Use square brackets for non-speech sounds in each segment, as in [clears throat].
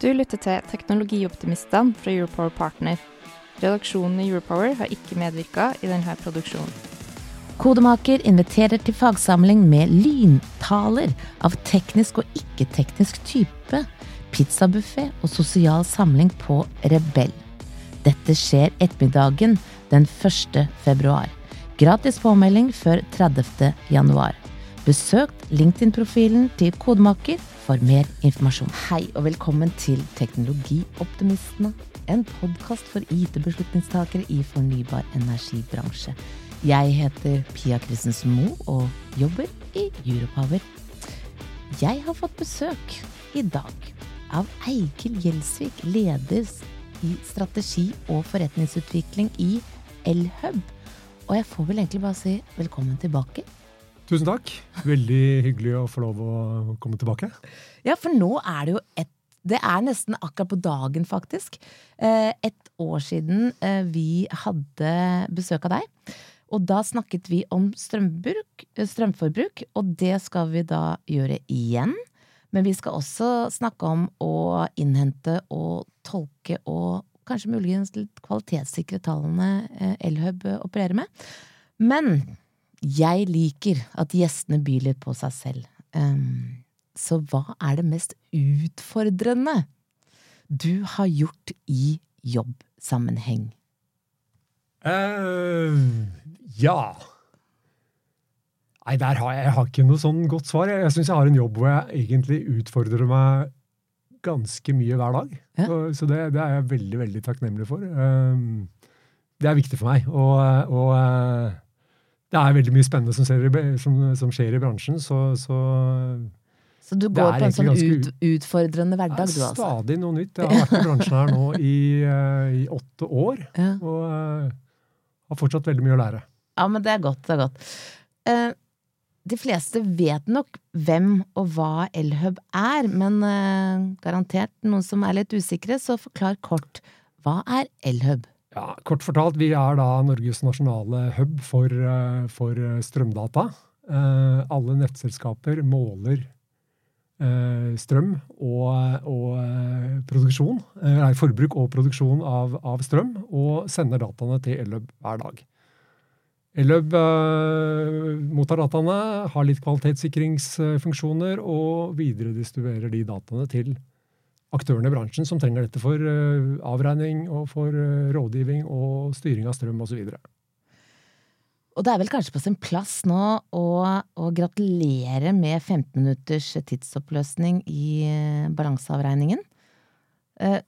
Du lytter til Teknologioptimistene fra Europower Partner. Redaksjonen i Europower har ikke medvirka i denne produksjonen. Kodemaker inviterer til fagsamling med lyntaler av teknisk og ikke-teknisk type, pizzabuffé og sosial samling på Rebell. Dette skjer ettermiddagen den 1. februar. Gratis påmelding før 30. januar. Besøk LinkedIn-profilen til Kodemaker for mer informasjon. Hei og velkommen til Teknologioptimistene. En podkast for IT-beslutningstakere i fornybar energibransje. Jeg heter Pia Christensen Moe og jobber i Europower. Jeg har fått besøk i dag av Eigil Gjelsvik, leder i strategi og forretningsutvikling i Elhub. Og jeg får vel egentlig bare si velkommen tilbake. Tusen takk. Veldig hyggelig å få lov å komme tilbake. Ja, for nå er det jo et Det er nesten akkurat på dagen, faktisk. Eh, et år siden eh, vi hadde besøk av deg. Og da snakket vi om strømbruk, strømforbruk, og det skal vi da gjøre igjen. Men vi skal også snakke om å innhente og tolke og kanskje muligens litt kvalitetssikre tallene Elhub opererer med. Men jeg liker at gjestene byr litt på seg selv. Um, så hva er det mest utfordrende du har gjort i jobbsammenheng? Uh, ja Nei, der har jeg, jeg har ikke noe sånn godt svar. Jeg, jeg syns jeg har en jobb hvor jeg egentlig utfordrer meg ganske mye hver dag. Ja. Så, så det, det, er jeg veldig, veldig takknemlig for. Um, det er viktig for meg. Og, og uh, det er veldig mye spennende som skjer i, som, som skjer i bransjen, så, så så du går på en sånn ut, utfordrende hverdag, du altså? Stadig noe nytt. Jeg har vært i bransjen her nå i, uh, i åtte år, [laughs] ja. og uh, har fortsatt veldig mye å lære. Ja, men det er godt. Det er godt. Uh, de fleste vet nok hvem og hva Elhub er, men garantert noen som er litt usikre, så forklar kort. Hva er Elhub? Ja, Kort fortalt, vi er da Norges nasjonale hub for, for strømdata. Alle nettselskaper måler Eh, strøm og, og eh, produksjon, eh, nei, forbruk og produksjon av, av, strøm, og sender dataene til Elløb hver dag. Elløb mottar dataene, har litt kvalitetssikringsfunksjoner og videredistribuerer de dataene til aktørene i bransjen som trenger dette for uh, avregning og for uh, rådgivning og styring av strøm osv. Og det er vel kanskje på sin plass nå å, å gratulere med 15 minutters tidsoppløsning i eh, balanseavregningen. Eh,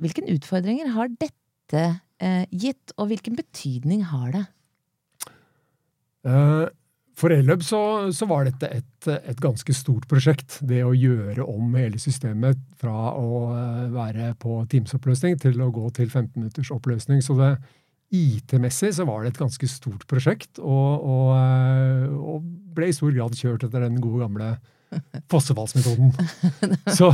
hvilke utfordringer har dette eh, gitt, og hvilken betydning har det? For Elhub så, så, var dette et, et, ganske stort prosjekt. Det å gjøre om hele systemet fra å være på Teams-oppløsning til å gå til 15 minutters oppløsning. Så det, IT-messig så var det et ganske stort prosjekt, og, og, eh, og, ble i stor grad kjørt etter den gode gamle fossefallsmetoden. [laughs] Så,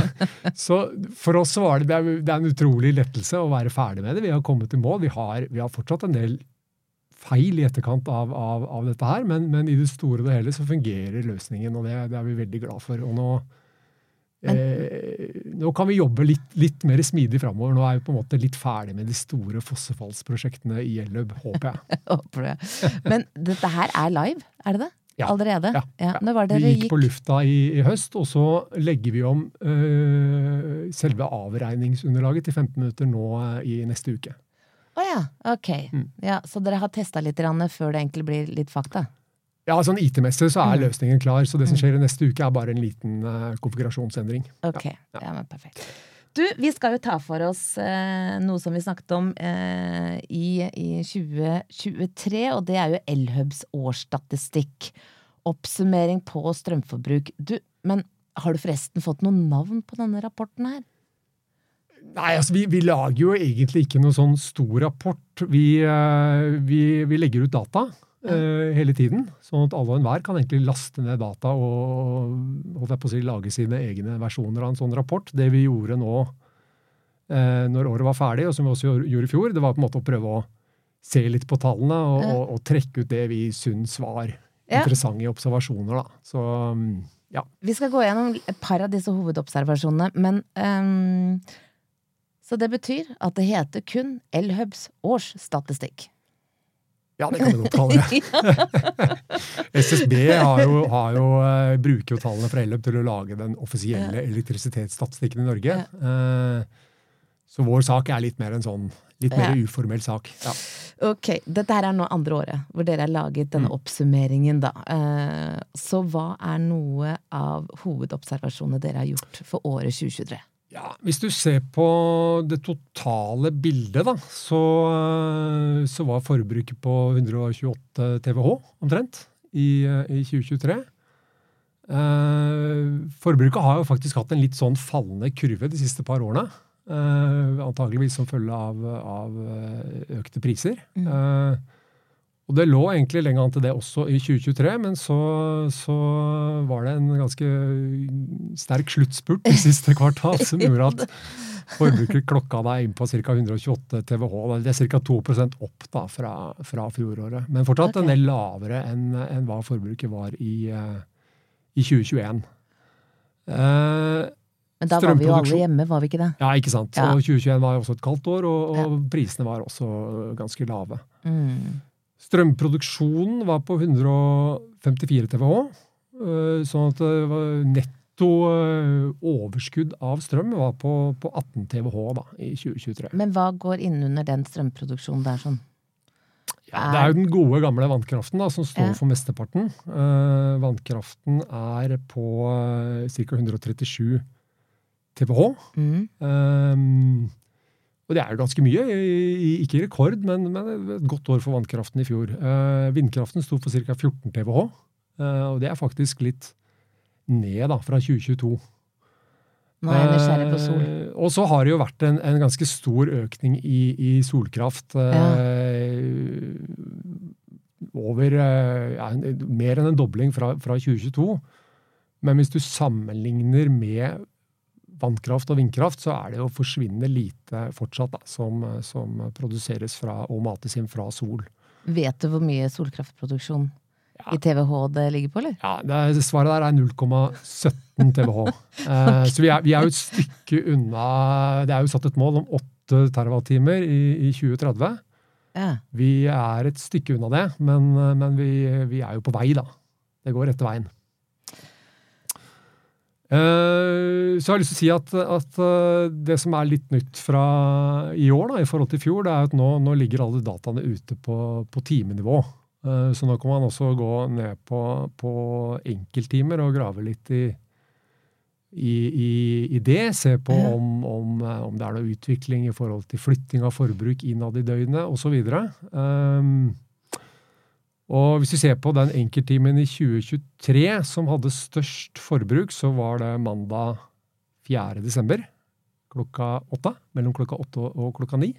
så, for oss så var det, det er en utrolig lettelse å være ferdig med det. Vi har kommet til mål. Vi har, vi har fortsatt en del feil i etterkant av, av, av dette her, men, men, i det store og det hele så fungerer løsningen, og det, det er vi veldig glad for. Og nå, Eh, nå kan vi jobbe litt, litt mer smidig framover. Nå er vi på en måte litt ferdig med de store fossefallsprosjektene i Elløb, håper jeg. [laughs] håper det. Men dette her er live, er det det? Ja. Allerede? Ja. ja. vi gikk, gikk, på lufta i, i, høst, og så legger vi om øh, selve avregningsunderlaget til 15 minutter nå øh, i neste uke. Å oh, ja, ok. Mm. Ja, så dere har testa litt før det egentlig blir litt fakta? Ja, sånn IT-messig så er mm. løsningen klar, så det som mm. skjer i neste uke, er bare en liten uh, konfigurasjonsendring. Ok, ja, ja. ja, men perfekt. Du, vi skal jo ta for oss uh, noe som vi snakket om uh, i, i, 2023, og det er jo Elhubs årsstatistikk. Oppsummering på strømforbruk. Du, men har du forresten fått noen navn på denne rapporten her? Nei, altså vi, vi, lager jo egentlig ikke noe sånn stor rapport. Vi, uh, vi, vi legger ut data uh, hele tiden, sånn at alle og enhver kan egentlig laste ned data og holdt jeg på å si, lage sine egne versjoner av en sånn rapport. Det vi gjorde nå uh, når året var ferdig, og som vi også gjorde i fjor, det var på en måte å prøve å se litt på tallene og, og, og trekke ut det vi syns var ja. interessante observasjoner. Da. Så um, ja. Vi skal gå gjennom et par av disse hovedobservasjonene, men um så det betyr at det heter kun Elhubs årsstatistikk. Ja, det kan vi godt kalle det. [laughs] [laughs] SSB har jo, har jo, uh, bruker jo tallene fra Elhub til å lage den offisielle elektrisitetsstatistikken i Norge. Uh, så vår sak er litt mer en sånn litt mer ja. uformell sak. Ja. Ok, Dette her er nå andre året hvor dere har laget denne mm. oppsummeringen, da. Uh, så hva er noe av hovedobservasjonene dere har gjort for året 2023? Ja, Hvis du ser på det totale bildet, da, så, eh, så var forbruket på 128 TWh omtrent i, eh, i 2023. Eh, forbruket har jo faktisk hatt en litt sånn fallende kurve de siste par årene. Eh, antageligvis som følge av, av eh, økte priser. Mm. Eh, og det lå egentlig lenger an til det også i 2023, men så, så var det en ganske sterk sluttspurt i siste kvartal som gjorde at forbruket klokka deg inn på ca. 128 TWh. Det er ca. 2% opp da fra, fra fjoråret. Men fortsatt okay. en del lavere enn, enn hva forbruket var i, uh, i 2021. Uh, men da var vi jo alle hjemme, var vi ikke det? Ja, ikke sant. Ja. Og 2021 var jo også et kaldt år, og, og ja. prisene var også ganske lave. Mm. Strømproduksjonen var på 154 TWh. Eh, sånn at netto eh, overskudd av strøm var på, på 18 TWh da, i 2023. Men hva går innunder den strømproduksjonen der sånn? Ja, det er jo den gode, gamle vannkraften da, som står for mesteparten. Vannkraften er på ca. 137 TWh. Mm. Um, og det er jo ganske mye. Ikke rekord, men, men et godt år for vannkraften i fjor. Eh, vindkraften sto for ca. 14 TWh, eh, og det er faktisk litt ned da, fra 2022. Nå er jeg nysgjerrig på sol. Eh, og så har det jo vært en, en ganske stor økning i, i solkraft. Ja. Over ja, mer enn en dobling fra, fra 2022. Men hvis du sammenligner med vannkraft og vindkraft, så er det jo forsvinnende lite fortsatt da, som, som, produseres fra, og mates inn fra sol. Vet du hvor mye solkraftproduksjon ja. i TWh det ligger på, eller? Ja, det, Svaret der er 0,17 TWh. [laughs] eh, så vi er, vi er, jo et stykke unna Det er jo satt et mål om 8 TWh i, i 2030. Ja. Vi er et stykke unna det, men, men vi, vi er jo på vei, da. Det går rette veien. Uh, så jeg har lyst til å si at, at uh, det som er litt nytt fra i år da, i forhold til i fjor, det er at nå, nå ligger alle dataene ute på, på timenivå. Uh, så nå kan man også gå ned på, på enkelttimer og grave litt i, i, i, i det. Se på om, om, om, det er noe utvikling i forhold til flytting av forbruk innad i døgnet osv. Um, og hvis vi ser på den enkelttimen i 2023 som hadde størst forbruk, så var det mandag 4. desember klokka åtte. Mellom klokka åtte og klokka ni.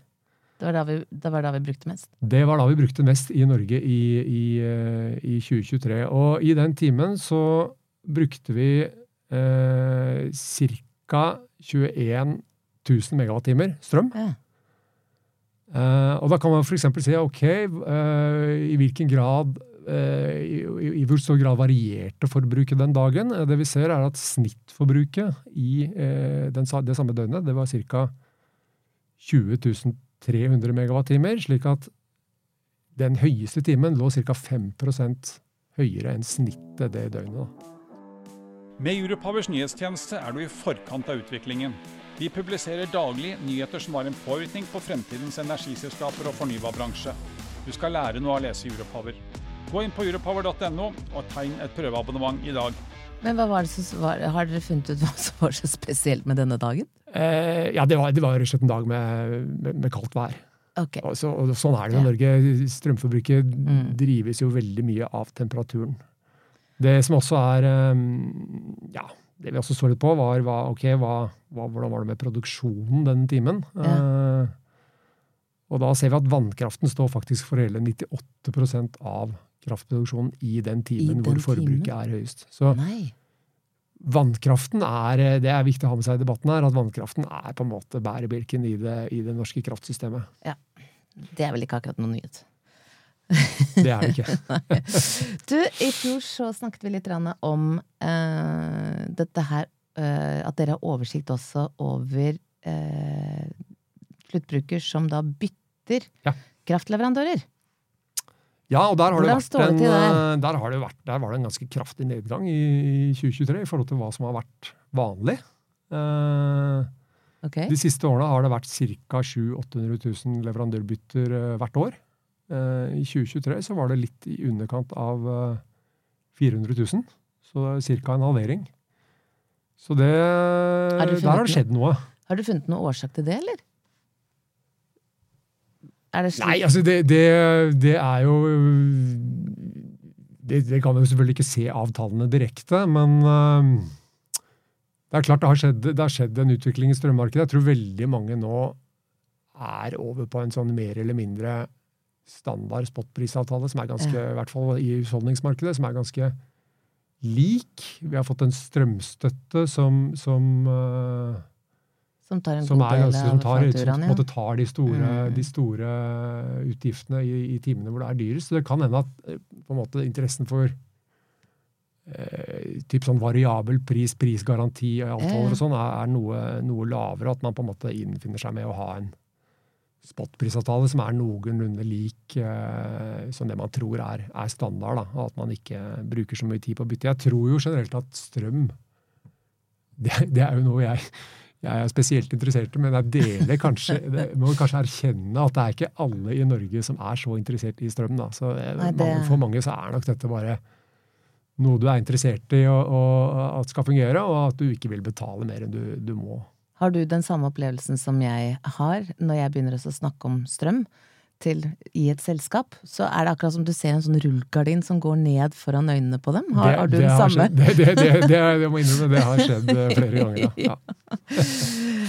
Det var, vi, det var da vi brukte mest? Det var da vi brukte mest i Norge i, i, i 2023. Og i den timen så brukte vi eh, ca. 21 000 megawattimer strøm. Ja. Uh, og da kan man f.eks. si ok, uh, i hvilken grad uh, i, i, hvor stor grad varierte forbruket den dagen. det vi ser, er at snittforbruket i den, det samme døgnet det var ca. 20 300 megawattimer, slik at den høyeste timen lå ca. 5% høyere enn snittet det døgnet. Med Europowers nyhetstjeneste er du i forkant av utviklingen. Vi publiserer daglig nyheter som har en påvirkning på fremtidens energiselskaper og fornybarbransje. Du skal lære noe av å lese Europower. Gå inn på europower.no og tegn et prøveabonnement i dag. Men hva var det som var, Har dere funnet ut hva som var så spesielt med denne dagen? Eh, ja, det var, det var rett og slett en dag med, med, med kaldt vær. Okay. Og, så, og sånn er det i Norge. Strømforbruket mm. drives jo veldig mye av temperaturen. Det som også er um, ja, det vi også så litt på, var hva, ok, hva, hva, hvordan var det med produksjonen den timen. Ja. Eh, og da ser vi at vannkraften står faktisk for hele 98% av kraftproduksjonen i den timen den hvor forbruket timen? er høyest. Så Nei. vannkraften er eh, Det er viktig å ha med seg i debatten her, at vannkraften er på en måte bærebjelken i det, i det norske kraftsystemet. Ja. Det er vel ikke akkurat noe nyhet. Det er det ikke. [laughs] Du, i fjor så snakket vi litt om eh, dette her eh, At dere har oversikt også over eh, sluttbruker som da bytter Ja. kraftleverandører. Ja, og der har, det vært det en, der? eh, har det vært, der var det en ganske kraftig nedgang i, i 2023 i forhold til hva som har vært vanlig. Eh, okay. de siste årene har det vært ca. 700 000-800 000 leverandørbytter eh, hvert år. Eh, I 2023 så var det litt i underkant av eh, 400 000, så det er ca. en halvering. Så det, har der har det skjedd noe. Har du funnet noen årsak til det, eller? Er det? Nei, altså det, det, det er jo det, kan jeg jo selvfølgelig ikke se av tallene direkte, men øh, det er klart det har, skjedd, det har skjedd en utvikling i strømmarkedet. Jeg tror veldig mange nå er over på en sånn mer eller mindre standard spotprisavtale, som er ganske, Ja. i hvert fall i husholdningsmarkedet, som er ganske lik. Vi har fått en strømstøtte som, som øh, som tar en som, god del ganske- av som tar, som på fakturaen, en måte tar de store, Mm. de store utgiftene i, i timene hvor det er dyrest. Så det kan hende at eh, måte interessen for eh, typ sånn variabel pris, prisgaranti avtaler og sånn er, er noe, noe lavere. At man på en måte innfinner seg med å ha en spotprisavtale som er noenlunde lik eh, som det man tror er, er standard. Da, og at man ikke bruker så mye tid på å bytte. Jeg tror jo generelt at strøm det, det er jo noe jeg, jeg er spesielt interessert i, men jeg deler kanskje [laughs] det, må kanskje erkjenne at det er ikke alle i Norge som er så interessert i strøm. Da. Så eh, Nei, det- For mange så er nok dette bare noe du er interessert i og, og at skal fungere, og at du ikke vil betale mer enn du, du må. Har du den samme opplevelsen som jeg har når jeg begynner å snakke om strøm til, i et selskap? Så er det akkurat som du ser en sånn rullgardin som går ned foran øynene på dem. Har, har du det den har samme? Det, det, det, det, jeg må innrømme, det har skjedd eh, flere ganger. Ja. [laughs]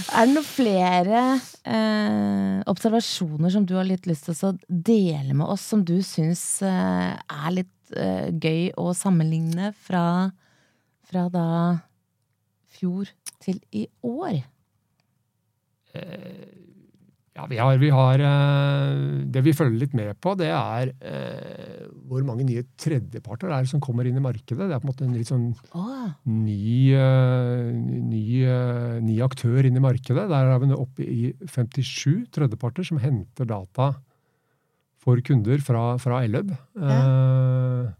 Ja. Er det noen flere eh, observasjoner som du har litt lyst til å dele med oss, som du syns eh, er litt eh, gøy å sammenligne fra, fra da fjor til i år? Ja, vi har, vi har eh, Det vi følger litt med på, det er eh, hvor mange nye tredjeparter det er som kommer inn i markedet. Det er på en måte en litt sånn ny, eh, ny, eh, ny aktør inn i markedet. Der er vi nå oppe i 57 tredjeparter som henter data for kunder fra, fra Elløb. Eh,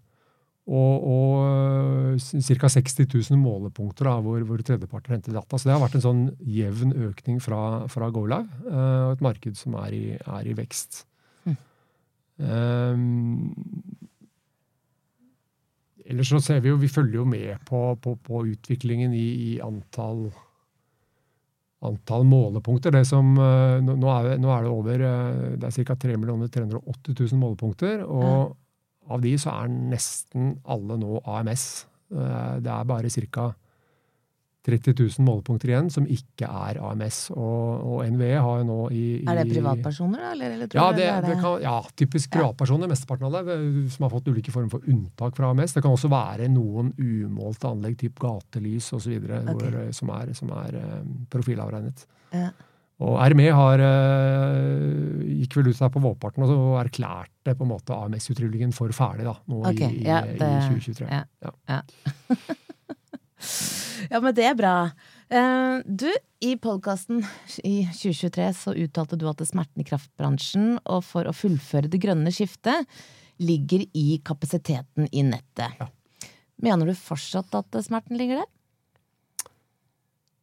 og og ca. 60 000 målepunkter da, hvor, hvor tredjeparter henter data. Så det har vært en sånn jevn økning fra, fra GoLive, eh, og et marked som er i, er i vekst. Mm. Um, ellers så ser vi jo, vi følger jo med på, på, på utviklingen i, i antall antall målepunkter. Det som, eh, nå, er, nå er det over eh, det er ca. 3 380 000 målepunkter. og av de så er nesten alle nå AMS. Eh, Det er bare ca. 30 000 målepunkter igjen som ikke er AMS. Og, og NVE har jo nå i, i er det privatpersoner, da? Eller, eller ja, det, det, det kan, ja, typisk privatpersoner, mesteparten av det, som har fått ulike former for unntak fra AMS. Det kan også være noen umålte anlegg, typ gatelys osv., Ok. okay. som er, som er eh, profilavregnet. Ja. Og RME har, eh, gikk vel ut der på vårparten og erklærte på en måte AMS-utrullingen for ferdig da, nå okay, i, i, ja, i det- 2023. ja. Ja. [laughs] Ja. men det er bra. Eh, du, i podkasten i 2023 så uttalte du at smerten i kraftbransjen og for å fullføre det grønne skiftet ligger i kapasiteten i nettet. Ja. Mener du fortsatt at smerten ligger der?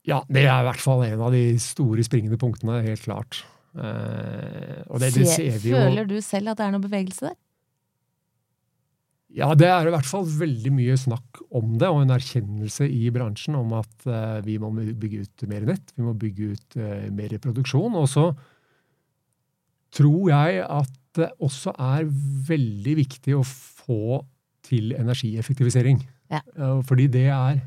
Ja, det er i hvert fall en av de store springende punktene, helt klart. Eh, og det, det ser vi jo Føler du selv at det er noe bevegelse der? Ja, det er i hvert fall veldig mye snakk om det, og en erkjennelse i bransjen om at uh, vi må bygge ut mer nett, vi må bygge ut uh, mer produksjon. Og så tror jeg at det også er veldig viktig å få til energieffektivisering. Ja. Uh, fordi det er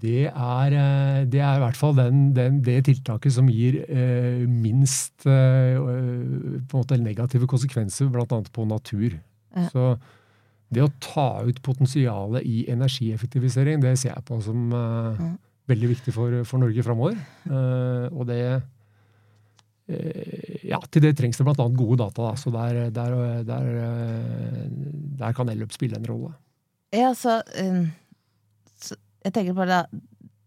det er, eh, det er i hvert fall den, den, det tiltaket som gir eh, minst eh, på en måte negative konsekvenser, bl.a. på natur. Ja. Så det å ta ut potensialet i energieffektivisering, det ser jeg på som eh, ja. veldig viktig for, for Norge framover. Eh, og det eh, ja, til det trengs det bl.a. gode data. Da. Så der, der, der, der kan elløp spille en rolle. Ja, så, um, så jeg tenker på det,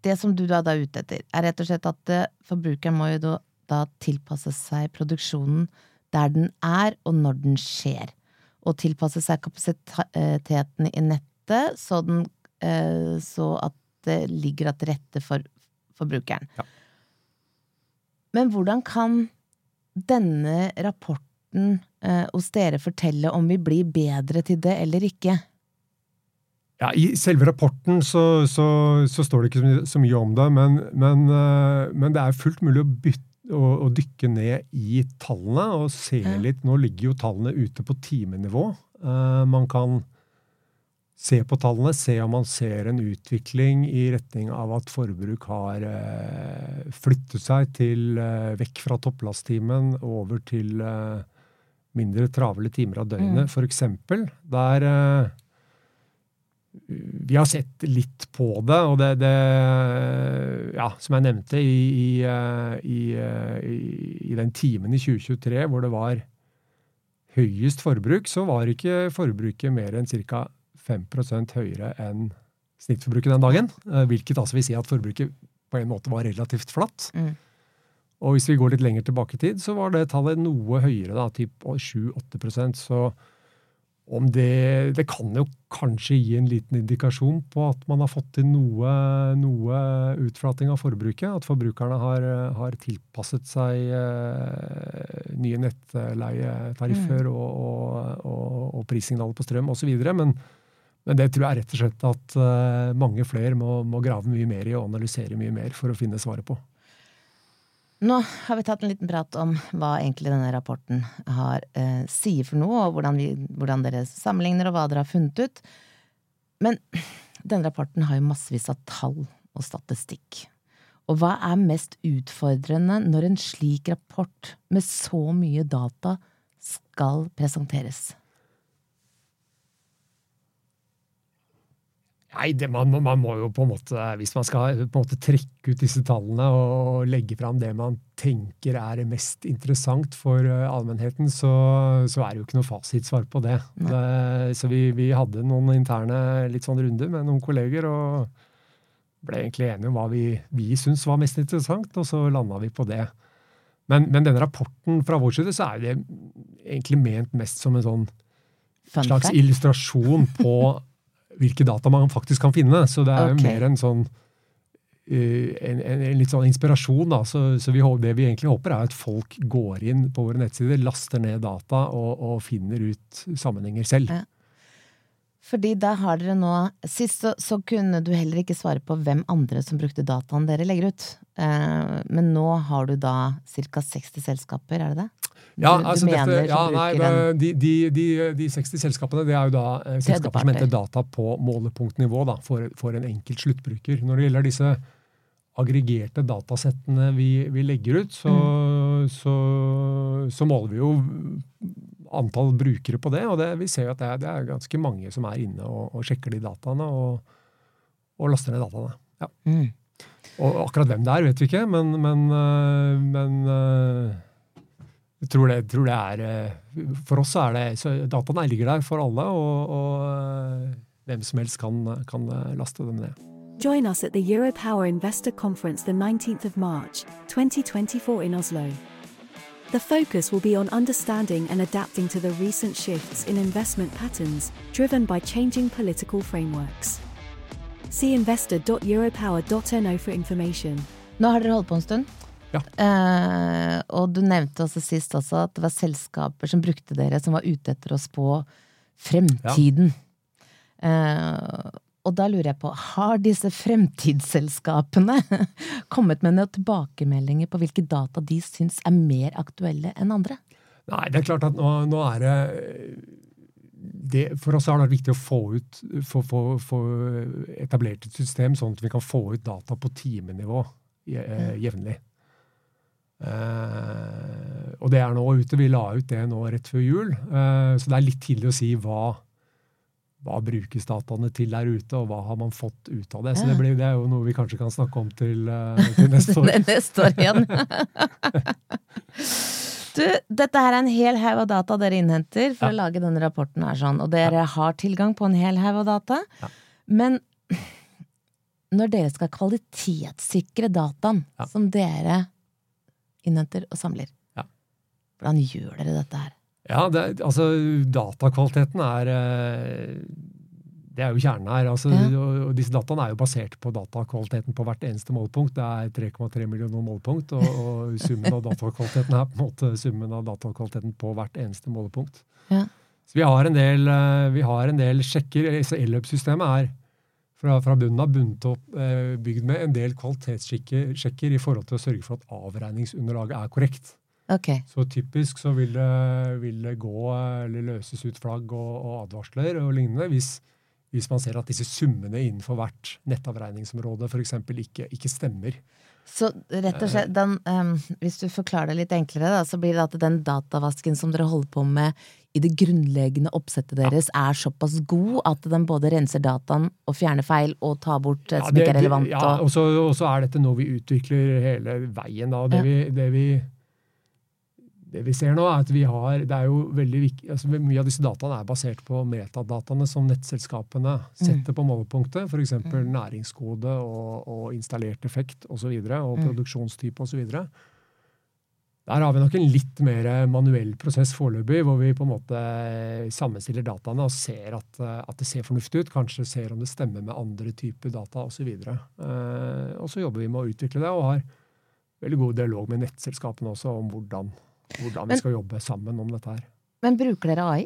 det som du da, er ute etter, er rett og slett at uh, forbrukeren må jo da, da, tilpasse seg produksjonen der den er, og når den skjer. Og tilpasse seg kapasiteten i nettet så, den, uh, så at det ligger til rette for forbrukeren. Ja. Men hvordan kan denne rapporten eh, hos dere fortelle om vi blir bedre til det eller ikke? Ja, I selve rapporten så, så, så, står det ikke så mye om det, men, men, eh, men det er fullt mulig å, bytte, å, å, dykke ned i tallene og se litt. Nå ligger jo tallene ute på timenivå. Uh, man kan se på tallene, se om man ser en utvikling i retning av at forbruk har uh, flyttet seg til, vekk fra topplasttimen over til mindre travle timer av døgnet, mm. f.eks. Der vi har sett litt på det, og det, det Ja, som jeg nevnte, i, i, eh, eh, i, i, den timen i 2023 hvor det var høyest forbruk, så var ikke forbruket mer enn ca. 5% høyere enn snittforbruket den dagen. Eh, hvilket altså vil si at forbruket på en måte var relativt flatt. Mm. Og hvis vi går litt lenger tilbake i tid, så var det tallet noe høyere, da, typ 7-8 Så om det, det kan jo kanskje gi en liten indikasjon på at man har fått til noe, noe utflating av forbruket. At forbrukerne har, har tilpasset seg eh, nye nettleietariffer mm. og, og, og, og prissignaler på strøm osv. Men, men det tror jeg rett og slett at eh, mange flere må, må grave mye mer i og analysere mye mer for å finne svaret på. Nå har vi tatt en liten prat om hva egentlig denne rapporten har, eh, sier for noe, og hvordan, vi, hvordan, dere sammenligner, og hva dere har funnet ut. Men denne rapporten har jo massevis av tall og statistikk. Og hva er mest utfordrende når en slik rapport med så mye data skal presenteres? Nei, det, man, man, må jo på en måte, hvis man skal på en måte trekke ut disse tallene og legge fram det man tenker er mest interessant for uh, allmennheten, så, så, er det jo ikke noe fasitsvar på det. det så vi, vi, hadde noen interne litt sånn runder med noen kolleger og ble egentlig enige om hva vi, vi syntes var mest interessant, og så landa vi på det. Men, men denne rapporten fra vår side så er det egentlig ment mest som en sånn slags illustrasjon på [laughs] hvilke data man faktisk kan finne. Så det er okay. mer en sånn uh, en, en, en, litt sånn inspirasjon. da, så, så vi, Det vi egentlig håper, er at folk går inn på våre nettsider, laster ned data og, og finner ut sammenhenger selv. Ja. Fordi da har dere nå Sist så, så, kunne du heller ikke svare på hvem andre som brukte dataen dere legger ut. Eh, men nå har du da ca. 60 selskaper, er det det? Ja, du, altså du dette, ja, nei, de, de, de, de, 60 selskapene det er jo da eh, selskaper som henter data på målepunktnivå da, for, for, en enkelt sluttbruker. Når det gjelder disse aggregerte datasettene vi, vi legger ut, så, mm. så, så, måler vi jo antall brukere på det. Og det, vi ser jo at det er, det er, ganske mange som er inne og, og sjekker de dataene og, og laster ned dataene. Ja. Mm. Og akkurat hvem det er, vet vi ikke, men, men, eh, men eh, jeg tror det, tror det, er eh, For oss er det så Dataene ligger der for alle, og, og eh, hvem som helst kan, kan, eh, laste dem ned. Join us at the Europower Investor Conference the 19th of March, 2024 in Oslo. The focus will be on understanding and adapting to the recent shifts in investment patterns driven by changing political frameworks. See investor.europower.no for information. Nå har dere holdt på en stund. Ja. Eh, og du nevnte også sist også at det var selskaper som brukte dere, som var ute etter å spå fremtiden. Ja. Eh, og da lurer jeg på, har disse fremtidsselskapene [laughs] kommet med noen tilbakemeldinger på hvilke data de syns er mer aktuelle enn andre? Nei, det er klart at nå, nå er det det, for oss har det vært viktig å få, ut, få, få, få etablert et system sånn at vi kan få ut data på timenivå eh, jevnlig. Eh, og det er nå ute. Vi la ut det nå rett før jul. Eh, så det er litt tidlig å si hva, hva brukes dataene til der ute, og hva har man fått ut av det. Så det, blir, det er jo noe vi kanskje kan snakke om til, eh, til neste [laughs] år. neste år igjen. [laughs] du, dette her er en hel haug av data dere innhenter for Ja. å lage denne rapporten her sånn, og dere har tilgang på en hel haug av data. Ja. Men [clears throat] når dere skal kvalitetssikre dataen Ja. som dere innhenter og samler, Ja. hvordan gjør dere dette her? Ja, det, altså datakvaliteten er eh, Det er jo kjernen her. Altså, Ja. og, disse dataene er jo basert på datakvaliteten på hvert eneste målpunkt. Det er 3,3 millioner målpunkt, og, og summen av datakvaliteten er på en måte summen av datakvaliteten på hvert eneste målepunkt. Ja. Så vi har en del, eh, vi har en del sjekker. Så E-løp-systemet er fra, fra bunnen av opp, eh, bygd med en del kvalitetssjekker i forhold til å sørge for at avregningsunderlaget er korrekt. Okay. Så typisk så vil det, vil det gå eller løses ut flagg og, og advarsler og lignende hvis, hvis man ser at disse summene innenfor hvert nettavregningsområde f.eks. Ikke, ikke stemmer. Så rett og slett, den, um, hvis du forklarer det litt enklere, da, så blir det at den datavasken som dere holder på med i det grunnleggende oppsettet deres, er såpass god at den både renser dataen og fjerner feil og tar bort det som ikke er relevant. ja, og, og, så, og så er dette noe vi utvikler hele veien. Da. Det, Ja. vi, det, vi, det vi ser nå, er at vi har det er jo veldig viktig, altså Mye av disse dataene er basert på metadataene som nettselskapene setter på målepunktet. F.eks. Mm. næringskode og, og installert effekt osv. Og, så videre, og Mm. produksjonstype osv. Der har vi nok en litt mer manuell prosess foreløpig, hvor vi på en måte sammenstiller dataene og ser at, eh, at det ser fornuftig ut. Kanskje ser om det stemmer med andre typer data osv. Eh, og så jobber vi med å utvikle det, og har veldig god dialog med nettselskapene også om hvordan, hvordan vi skal jobbe sammen om dette her. men bruker dere AI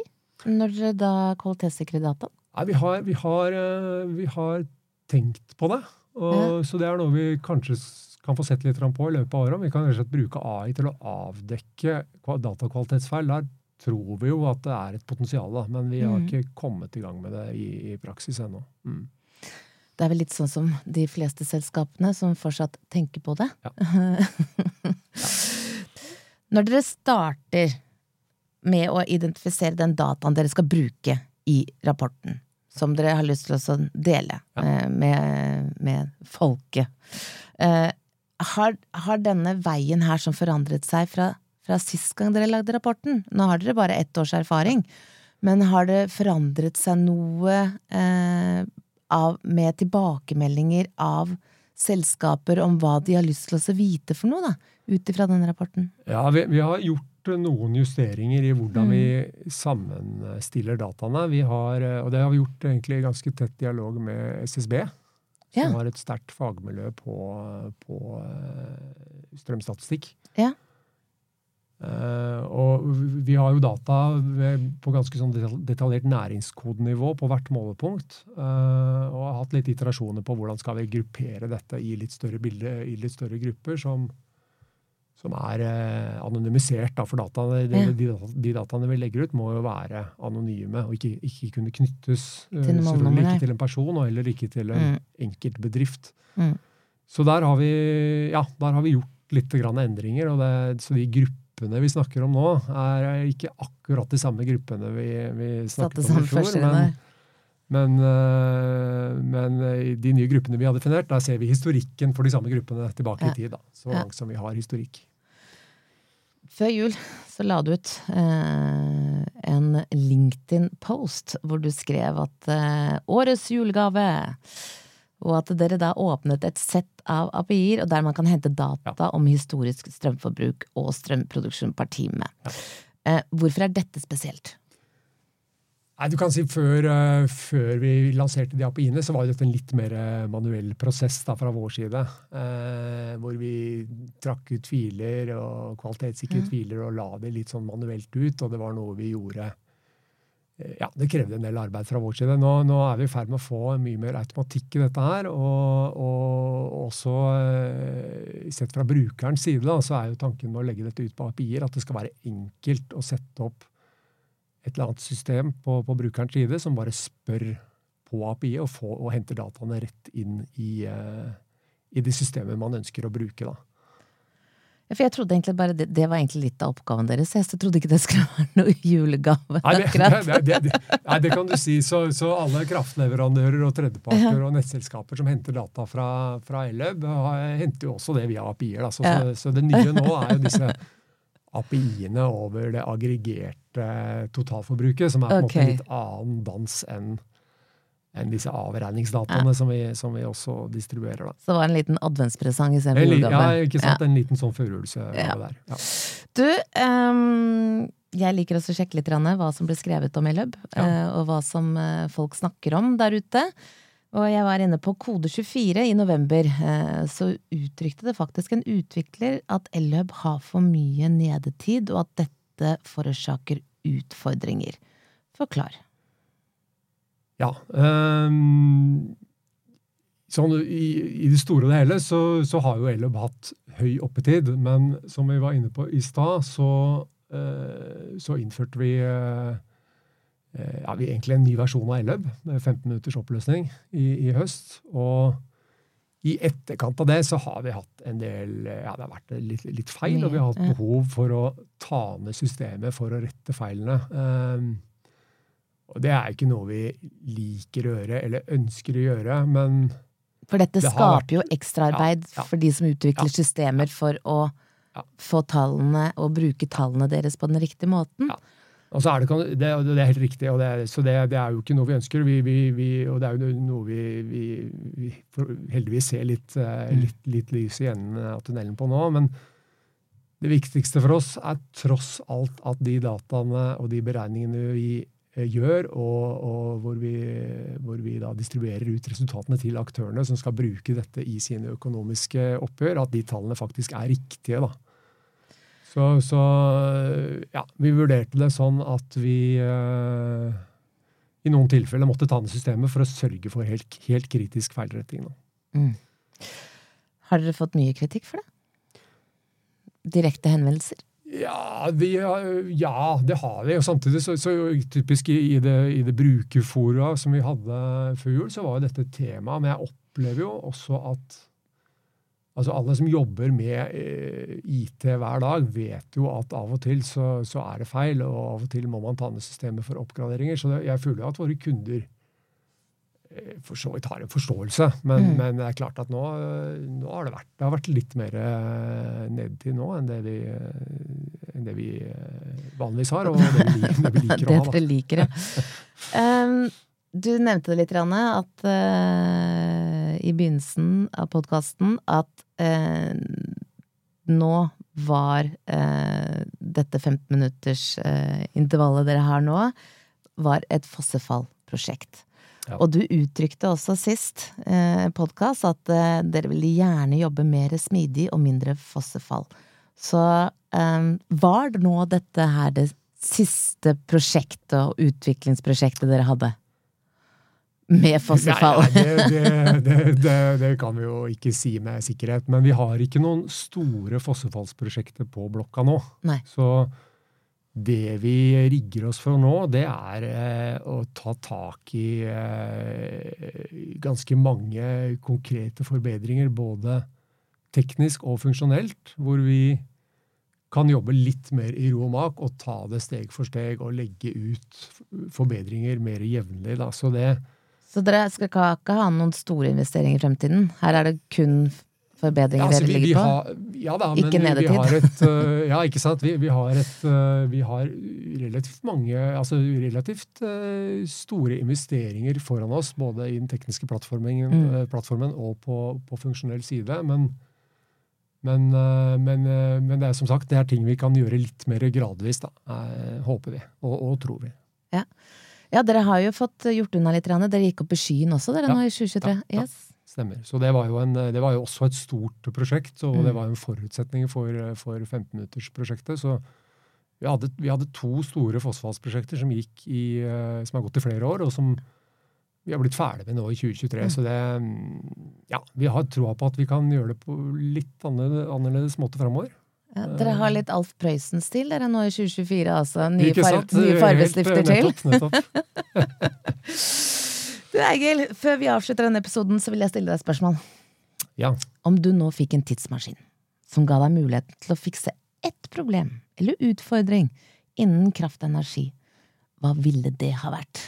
når dere da kvalitetssikrer data? Nei, vi har, vi har, eh, vi har tenkt på det. Og, Så det er noe vi kanskje kan få sett litt på i løpet av året. Vi kan bruke AI til å avdekke datakvalitetsfeil. Der tror vi jo at det er et potensial, da, men vi har mm. ikke kommet i gang med det i, i praksis ennå. Mm. Det er vel litt sånn som de fleste selskapene som fortsatt tenker på det. [laughs] Når dere starter med å identifisere den dataen dere skal bruke i rapporten, som dere har lyst til å dele Ja. eh, med, med folket, eh, har, har denne veien her som forandret seg fra, fra sist gang dere lagde rapporten? Nå har dere bare ett års erfaring, men har det forandret seg noe eh, av, med tilbakemeldinger av selskaper om hva de har lyst til å vite for noe, da, ut ifra den rapporten? Ja, vi, vi har gjort noen justeringer i hvordan vi sammenstiller dataene. Vi har, eh, og det har vi gjort egentlig i ganske tett dialog med SSB, som Ja. har et sterkt fagmiljø på, på eh, strømstatistikk. Ja. Uh, og vi har jo data på ganske sånn detaljert næringskodenivå på hvert målepunkt. Uh, og har hatt litt iterasjoner på hvordan skal vi gruppere dette i litt større bilder, i litt større grupper, som, som er eh, anonymisert. Da, for dataene, de, Ja. de, de dataene vi legger ut, må jo være anonyme og ikke, ikke kunne knyttes eh, Til selvfølgelig ikke til en person, og heller ikke til en Mm. enkeltbedrift. Mm. Så der har vi, ja, der har vi gjort litt endringer. og det, Så de gruppene vi snakker om nå, er ikke akkurat de samme gruppene vi, vi snakket om i fjor. Men, men, øh, men de nye gruppene vi har definert, der ser vi historikken for de samme gruppene tilbake Ja. i tid. da, Så langt som vi har historikk. Før jul så la du ut eh, en LinkedIn-post hvor du skrev at eh, årets julegave og at dere da åpnet et sett av API-er, og der man kan hente data om historisk strømforbruk og strømproduksjon per time. Eh, hvorfor er dette spesielt? Nei, du kan si Før, øh, før vi lanserte de API-ene, så var dette en litt mer øh, manuell prosess da, fra vår side. Eh, hvor vi trakk ut filer og kvalitetssikret filer og la det litt sånn manuelt ut. Og det var noe vi gjorde eh, Ja, det krevde en del arbeid fra vår side. Nå, nå er vi i ferd med å få mye mer automatikk i dette her. Og, og også eh, sett fra brukerens side, da, så er jo tanken med å legge dette ut på API-er at det skal være enkelt å sette opp et eller annet system på, på brukerens side som bare spør på API og, får, og henter dataene rett inn i, uh, i det systemet man ønsker å bruke. da. For jeg trodde egentlig bare det, det, var egentlig litt av oppgaven deres. Jeg trodde ikke det skulle være noe julegave. Nei, det, det, nei, det kan du si. Så, så alle kraftleverandører og tredjeparter ja. og nettselskaper som henter data fra, fra Eleb, henter jo også det via API-er. Så, ja. så, så, det nye nå er jo disse API-ene over det aggregerte totalforbruket, som er på en okay. måte litt annen dans enn enn disse avregningsdataene ja. som, som, vi også distribuerer. Da. Så det var en liten adventspresang istedenfor julegave? Ja, ikke sant. Ja. En liten sånn forurelse ja. der. Ja. Du, um, jeg liker også å sjekke litt hva som ble skrevet om i ja. uh, og hva som uh, folk snakker om der ute. Og jeg var inne på Kode24 i november, så uttrykte det faktisk en utvikler at Elhub har for mye nedetid, og at dette forårsaker utfordringer. Forklar. Ja. Um, sånn i, i, det store og det hele så, så har jo Elub hatt høy oppetid, men som vi var inne på i stad, så, uh, så, innførte vi uh, ja, vi egentlig en ny versjon av Elløb. med 15 minutters oppløsning, i, i, høst. Og i etterkant av det så har vi hatt en del ja, det har vært litt, litt feil, og vi har hatt behov for å ta ned systemet for å rette feilene. Um, og det er ikke noe vi liker å gjøre eller ønsker å gjøre, men For dette det skaper vært, jo ekstraarbeid ja, ja, for de som utvikler ja, systemer for å få tallene og bruke tallene deres på den riktige måten. Og så er det, det, det, er helt riktig, og det, så det, det, er jo ikke noe vi ønsker. Vi, vi, vi, og det er jo noe vi, vi heldigvis ser litt, eh, mm. litt, litt lys i enden av tunnelen på nå. Men det viktigste for oss er tross alt at de dataene og de beregningene vi Eh, gjør, og, og hvor, vi, hvor, vi, da distribuerer ut resultatene til aktørene som skal bruke dette i sine økonomiske oppgjør, at de tallene faktisk er riktige. da. Så, så ja, vi vurderte det sånn at vi uh, i noen tilfeller måtte ta ned systemet for å sørge for helt, helt kritisk feilretting. Mm. Har dere fått mye kritikk for det? Direkte henvendelser? Ja, vi, ja, det har vi. Og samtidig så, så typisk i det, i det brukerfora som vi hadde før jul, så var jo dette et tema. Men jeg opplever jo også at altså alle som jobber med eh, IT hver dag, vet jo at av og til så, så, er det feil, og av og til må man ta ned systemet for oppgraderinger. Så det, jeg føler jo at våre kunder Eh, for så vidt har en forståelse. Men, mm. men, det er klart at nå, nå, har det vært, det har vært litt mer eh, nedtid nå enn det, vi, enn det vi vanligvis har, og det vi, det vi [laughs] liker å ha. Det dere liker, ja. [laughs] um, du nevnte det litt, Ranne, at uh, i begynnelsen av podkasten at uh, nå var uh, dette 15 minutters intervallet dere har nå, var et fossefallprosjekt. Ja. Og du uttrykte også sist eh, podkast at dere ville gjerne jobbe mer smidig og mindre fossefall. Så var det nå dette her det siste prosjektet og utviklingsprosjektet dere hadde? Med fossefall? Nei, det, [laughs] det, det, det, kan vi jo ikke si med sikkerhet. Men vi har ikke noen store fossefallsprosjekter på blokka nå. Nei. Så det vi rigger oss for nå, det er eh, å ta tak i eh, ganske mange konkrete forbedringer, både teknisk og funksjonelt, hvor vi kan jobbe litt mer i ro og mak og ta det steg for steg og legge ut forbedringer mer jevnlig. Så, så dere skal ikke ha noen store investeringer i fremtiden? Her er det kun forbedringer ja, altså, dere ligger på? Har, ja da, men ikke nedetid. Vi har et, uh, ja, ikke sant. Vi, vi har, et, uh, vi har relativt mange Altså relativt uh, store investeringer foran oss, både i den tekniske plattformen, mm. plattformen og på, på, funksjonell side. Men, men, men, men, det er som sagt det er ting vi kan gjøre litt mer gradvis, da, håper vi, og, og tror vi. Ja. Ja. dere har jo fått gjort unna litt. Dere gikk opp i skyen også, dere nå i 2023. Ja, yes. Stemmer. Så det var, jo, en, det var jo også et stort prosjekt, og mm. det var en forutsetning for, for 15-minuttersprosjektet. Så vi hadde, vi hadde, to store fossefallsprosjekter som, eh, som har gått i flere år, og som vi har blitt ferdig med nå i 2023. Mm. Så det Ja, vi har troa på at vi kan gjøre det på litt annerledes måte framover. Ja, dere har litt Alf Prøysen-stil dere nå i 2024, altså. Nye, Ikke farv, sant? nye Helt, farvestifter til. nettopp, nettopp. [laughs] Du Egil, før vi avslutter denne episoden, så vil jeg stille deg et spørsmål. Ja. Om du nå fikk en tidsmaskin som ga deg muligheten til å fikse ett problem eller utfordring innen kraft og energi, hva ville det ha vært?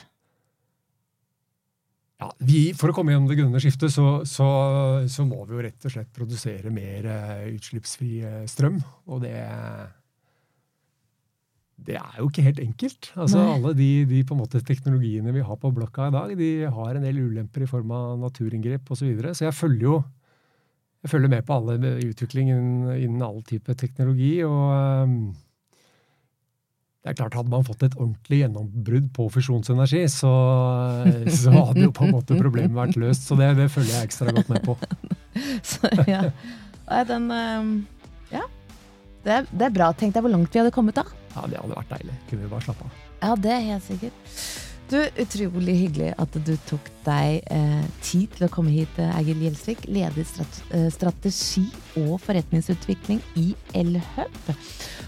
Vi, for å komme gjennom det grønne skiftet, så, så, så må vi jo rett og slett produsere mer eh, utslippsfri eh, strøm. Og det det er jo ikke helt enkelt. Altså, Nei. alle de, de måte teknologiene vi har på blokka i dag, de har en del ulemper i form av naturinngrep osv. Så, videre. så jeg følger jo jeg følger med på alle utviklingen innen all type teknologi. og ehm, det er klart Hadde man fått et ordentlig gjennombrudd på fusjonsenergi, så, så hadde jo på en måte problemet vært løst. Så det, det følger jeg ekstra godt med på. [laughs] Så, ja. Nei, den ehm, Ja. Det er, det er bra. Tenk deg hvor langt vi hadde kommet da. Ja, Det hadde vært deilig. Kunne vi bare slappe av. Ja, det er helt sikkert. Du, Utrolig hyggelig at du tok deg eh, tid til å komme hit, eh, Egil Gjelsvik. Leder eh, strategi og forretningsutvikling i Elhub.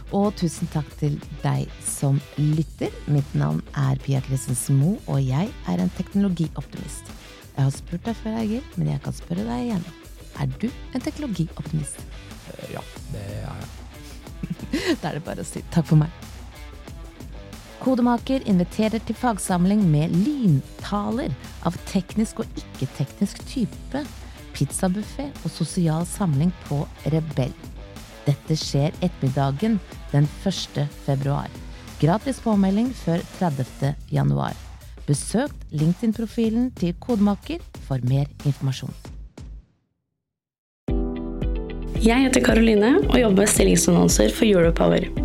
Og tusen takk til deg som lytter. Mitt navn er Pia Christensen Moe, og jeg er en teknologioptimist. Jeg har spurt deg før, Egil, men jeg kan spørre deg igjen. Er du en teknologioptimist? Eh, Ja, det er jeg. [laughs] Da er det bare å si takk for meg. Kodemaker inviterer til fagsamling med lyntaler av teknisk og ikke-teknisk type, pizzabuffé og sosial samling på Rebell. Dette skjer ettermiddagen den 1. februar. Gratis påmelding før 30. januar. Besøk LinkedIn-profilen til Kodemaker for mer informasjon. Jeg heter Karoline og jobber med stillingsannonser for Europower.